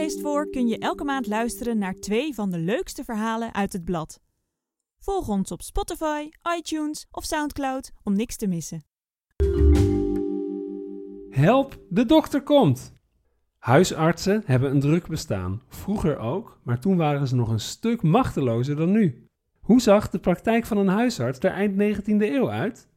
Leest voor kun je elke maand luisteren naar twee van de leukste verhalen uit het blad. Volg ons op Spotify, iTunes of Soundcloud om niks te missen. Help, de dokter komt! Huisartsen hebben een druk bestaan, vroeger ook, maar toen waren ze nog een stuk machtelozer dan nu. Hoe zag de praktijk van een huisarts er eind 19e eeuw uit?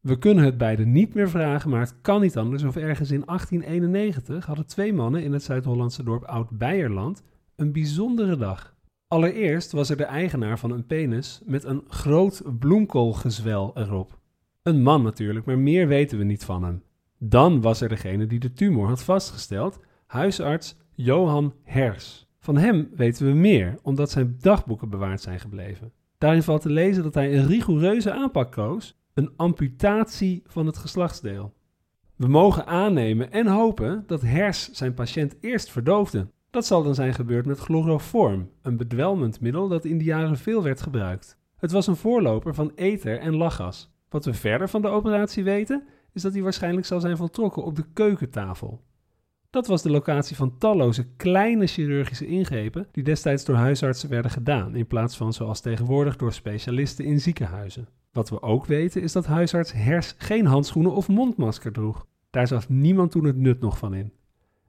We kunnen het beide niet meer vragen, maar het kan niet anders of ergens in 1891 hadden twee mannen in het Zuid-Hollandse dorp Oud-Beierland een bijzondere dag. Allereerst was er de eigenaar van een penis met een groot bloemkoolgezwel erop. Een man natuurlijk, maar meer weten we niet van hem. Dan was er degene die de tumor had vastgesteld, huisarts Johan Hers. Van hem weten we meer, omdat zijn dagboeken bewaard zijn gebleven. Daarin valt te lezen dat hij een rigoureuze aanpak koos een amputatie van het geslachtsdeel. We mogen aannemen en hopen dat Hers zijn patiënt eerst verdoofde. Dat zal dan zijn gebeurd met chloroform, een bedwelmend middel dat in die jaren veel werd gebruikt. Het was een voorloper van ether en lachgas. Wat we verder van de operatie weten, is dat hij waarschijnlijk zal zijn voltrokken op de keukentafel. Dat was de locatie van talloze kleine chirurgische ingrepen die destijds door huisartsen werden gedaan, in plaats van zoals tegenwoordig door specialisten in ziekenhuizen. Wat we ook weten is dat huisarts Hers geen handschoenen of mondmasker droeg. Daar zag niemand toen het nut nog van in.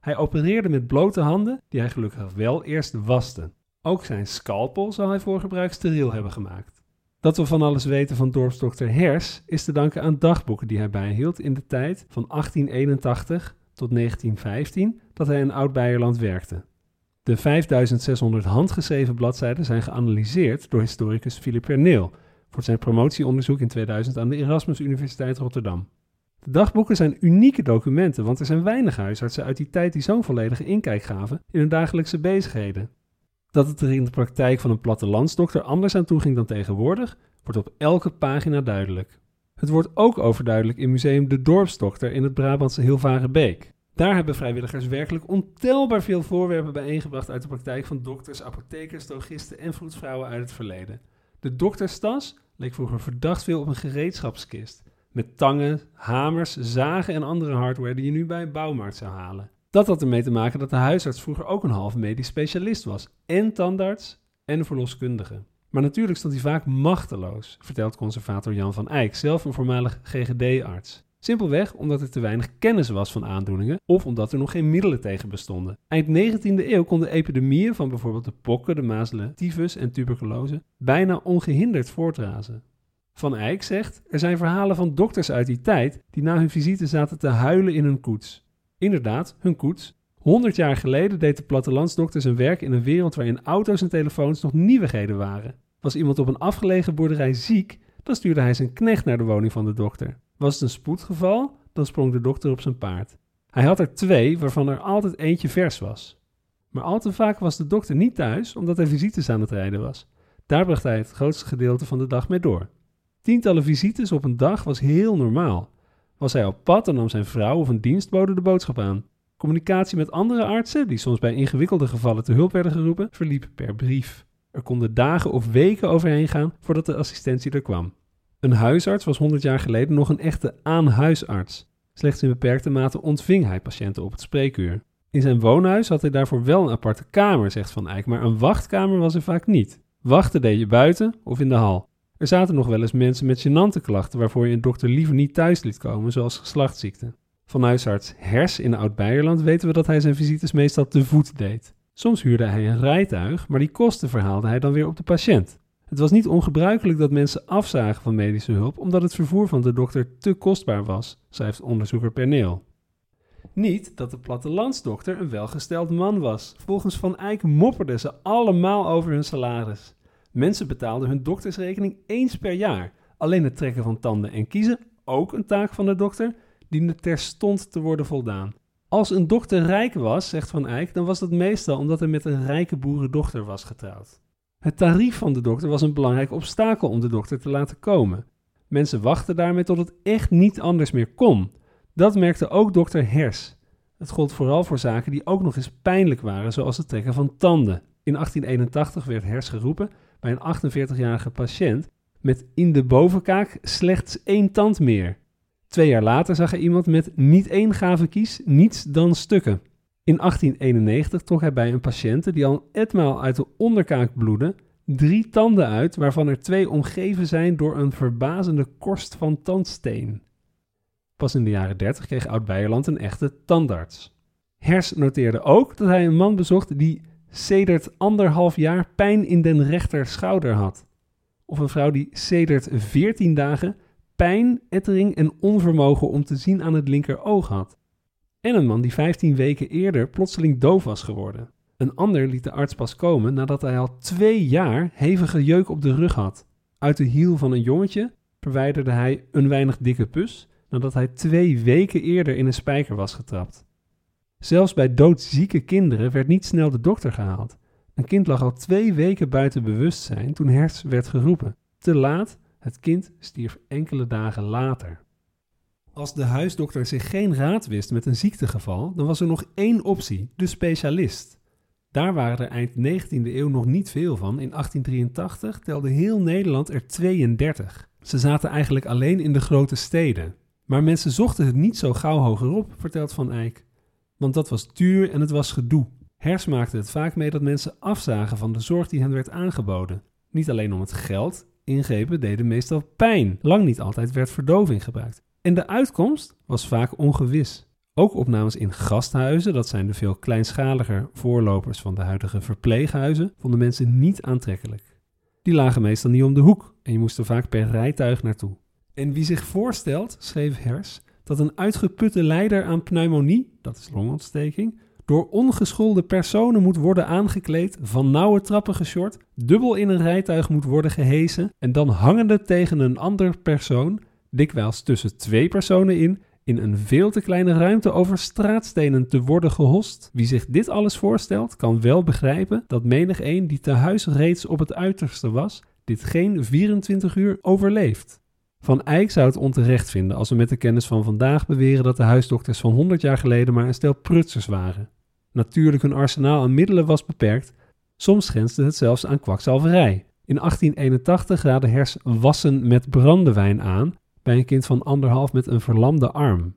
Hij opereerde met blote handen, die hij gelukkig wel eerst waste. Ook zijn scalpel zou hij voor gebruik steriel hebben gemaakt. Dat we van alles weten van dorpsdokter Hers is te danken aan dagboeken die hij bijhield in de tijd van 1881 tot 1915 dat hij in Oud-Beierland werkte. De 5600 handgeschreven bladzijden zijn geanalyseerd door historicus Philip Perneel voor zijn promotieonderzoek in 2000 aan de Erasmus Universiteit Rotterdam. De dagboeken zijn unieke documenten, want er zijn weinig huisartsen uit die tijd die zo'n volledige inkijk gaven in hun dagelijkse bezigheden. Dat het er in de praktijk van een plattelandsdokter anders aan toe ging dan tegenwoordig, wordt op elke pagina duidelijk. Het wordt ook overduidelijk in Museum De Dorpsdokter in het Brabantse Hilvarenbeek. Daar hebben vrijwilligers werkelijk ontelbaar veel voorwerpen bijeengebracht uit de praktijk van dokters, apothekers, drogisten en vroedvrouwen uit het verleden. De dokterstas leek vroeger verdacht veel op een gereedschapskist. Met tangen, hamers, zagen en andere hardware die je nu bij een bouwmarkt zou halen. Dat had ermee te maken dat de huisarts vroeger ook een half medisch specialist was. En tandarts en verloskundige. Maar natuurlijk stond hij vaak machteloos, vertelt conservator Jan van Eyck, zelf een voormalig GGD-arts. Simpelweg omdat er te weinig kennis was van aandoeningen of omdat er nog geen middelen tegen bestonden. Eind 19e eeuw konden epidemieën van bijvoorbeeld de pokken, de mazelen, tyfus en tuberculose bijna ongehinderd voortrazen. Van Eyck zegt: Er zijn verhalen van dokters uit die tijd die na hun visite zaten te huilen in hun koets. Inderdaad, hun koets. 100 jaar geleden deed de plattelandsdokter zijn werk in een wereld waarin auto's en telefoons nog nieuwigheden waren. Was iemand op een afgelegen boerderij ziek, dan stuurde hij zijn knecht naar de woning van de dokter. Was het een spoedgeval, dan sprong de dokter op zijn paard. Hij had er twee, waarvan er altijd eentje vers was. Maar al te vaak was de dokter niet thuis omdat hij visites aan het rijden was. Daar bracht hij het grootste gedeelte van de dag mee door. Tientallen visites op een dag was heel normaal. Was hij op pad, dan nam zijn vrouw of een dienstbode de boodschap aan. Communicatie met andere artsen, die soms bij ingewikkelde gevallen te hulp werden geroepen, verliep per brief. Er konden dagen of weken overheen gaan voordat de assistentie er kwam. Een huisarts was 100 jaar geleden nog een echte aanhuisarts. Slechts in beperkte mate ontving hij patiënten op het spreekuur. In zijn woonhuis had hij daarvoor wel een aparte kamer, zegt Van Eyck, maar een wachtkamer was er vaak niet. Wachten deed je buiten of in de hal. Er zaten nog wel eens mensen met gênante klachten waarvoor je een dokter liever niet thuis liet komen, zoals geslachtsziekten. Van huisarts Hers in Oud-Beierland weten we dat hij zijn visites meestal te voet deed. Soms huurde hij een rijtuig, maar die kosten verhaalde hij dan weer op de patiënt. Het was niet ongebruikelijk dat mensen afzagen van medische hulp omdat het vervoer van de dokter te kostbaar was, schrijft onderzoeker Perneel. Niet dat de plattelandsdokter een welgesteld man was. Volgens Van Eyck mopperden ze allemaal over hun salaris. Mensen betaalden hun doktersrekening eens per jaar. Alleen het trekken van tanden en kiezen, ook een taak van de dokter, diende terstond te worden voldaan. Als een dokter rijk was, zegt Van Eyck, dan was dat meestal omdat hij met een rijke boerendochter was getrouwd. Het tarief van de dokter was een belangrijk obstakel om de dokter te laten komen. Mensen wachten daarmee tot het echt niet anders meer kon. Dat merkte ook dokter Hers. Het gold vooral voor zaken die ook nog eens pijnlijk waren, zoals het trekken van tanden. In 1881 werd Hers geroepen bij een 48-jarige patiënt met in de bovenkaak slechts één tand meer. Twee jaar later zag hij iemand met niet één gave kies, niets dan stukken. In 1891 trok hij bij een patiënte die al etmaal uit de onderkaak bloedde drie tanden uit, waarvan er twee omgeven zijn door een verbazende korst van tandsteen. Pas in de jaren 30 kreeg Oud-Beierland een echte tandarts. Hers noteerde ook dat hij een man bezocht die sedert anderhalf jaar pijn in den rechter schouder had. Of een vrouw die sedert 14 dagen pijn, ettering en onvermogen om te zien aan het linkeroog had. En een man die 15 weken eerder plotseling doof was geworden. Een ander liet de arts pas komen nadat hij al twee jaar hevige jeuk op de rug had. Uit de hiel van een jongetje verwijderde hij een weinig dikke pus nadat hij twee weken eerder in een spijker was getrapt. Zelfs bij doodzieke kinderen werd niet snel de dokter gehaald. Een kind lag al twee weken buiten bewustzijn toen Hers werd geroepen. Te laat, het kind stierf enkele dagen later. Als de huisdokter zich geen raad wist met een ziektegeval, dan was er nog één optie, de specialist. Daar waren er eind 19e eeuw nog niet veel van. In 1883 telde heel Nederland er 32. Ze zaten eigenlijk alleen in de grote steden. Maar mensen zochten het niet zo gauw hogerop, vertelt Van Eyck. Want dat was duur en het was gedoe. Hers maakte het vaak mee dat mensen afzagen van de zorg die hen werd aangeboden. Niet alleen om het geld, ingrepen deden meestal pijn. Lang niet altijd werd verdoving gebruikt. En de uitkomst was vaak ongewis. Ook opnames in gasthuizen, dat zijn de veel kleinschaliger voorlopers van de huidige verpleeghuizen, vonden mensen niet aantrekkelijk. Die lagen meestal niet om de hoek en je moest er vaak per rijtuig naartoe. En wie zich voorstelt, schreef Hers, dat een uitgeputte leider aan pneumonie, dat is longontsteking, door ongeschoolde personen moet worden aangekleed, van nauwe trappen geshort, dubbel in een rijtuig moet worden gehesen en dan hangende tegen een ander persoon, dikwijls tussen twee personen in, in een veel te kleine ruimte over straatstenen te worden gehost. Wie zich dit alles voorstelt, kan wel begrijpen dat menig een die te huis reeds op het uiterste was, dit geen 24 uur overleeft. Van Eyck zou het onterecht vinden als we met de kennis van vandaag beweren dat de huisdokters van 100 jaar geleden maar een stel prutsers waren. Natuurlijk, hun arsenaal aan middelen was beperkt, soms grensde het zelfs aan kwakzalverij. In 1881 raadde Hers wassen met brandewijn aan bij een kind van anderhalf met een verlamde arm.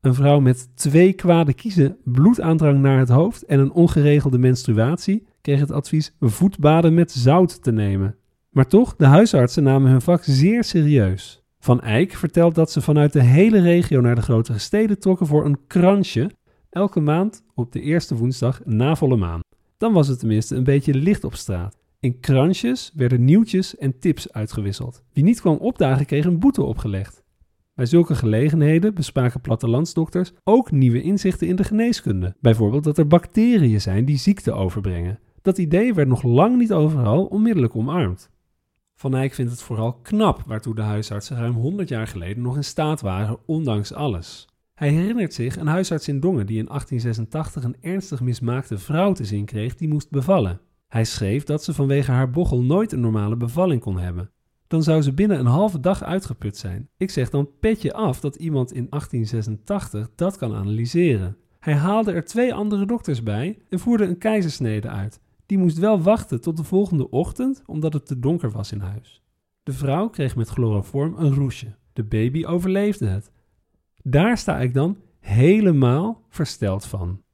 Een vrouw met twee kwade kiezen, bloedaandrang naar het hoofd en een ongeregelde menstruatie kreeg het advies voetbaden met zout te nemen. Maar toch, de huisartsen namen hun vak zeer serieus. Van Eyck vertelt dat ze vanuit de hele regio naar de grotere steden trokken voor een kransje, elke maand op de eerste woensdag na volle maan. Dan was het tenminste een beetje licht op straat. In kransjes werden nieuwtjes en tips uitgewisseld. Wie niet kwam opdagen kreeg een boete opgelegd. Bij zulke gelegenheden bespraken plattelandsdokters ook nieuwe inzichten in de geneeskunde. Bijvoorbeeld dat er bacteriën zijn die ziekte overbrengen. Dat idee werd nog lang niet overal onmiddellijk omarmd. Van Eyck vindt het vooral knap waartoe de huisartsen ruim 100 jaar geleden nog in staat waren, ondanks alles. Hij herinnert zich een huisarts in Dongen die in 1886 een ernstig mismaakte vrouw te zien kreeg die moest bevallen. Hij schreef dat ze vanwege haar bochel nooit een normale bevalling kon hebben. Dan zou ze binnen een halve dag uitgeput zijn. Ik zeg dan petje af dat iemand in 1886 dat kan analyseren. Hij haalde er twee andere dokters bij en voerde een keizersnede uit. Die moest wel wachten tot de volgende ochtend, omdat het te donker was in huis. De vrouw kreeg met chloroform een roesje. De baby overleefde het. Daar sta ik dan helemaal versteld van.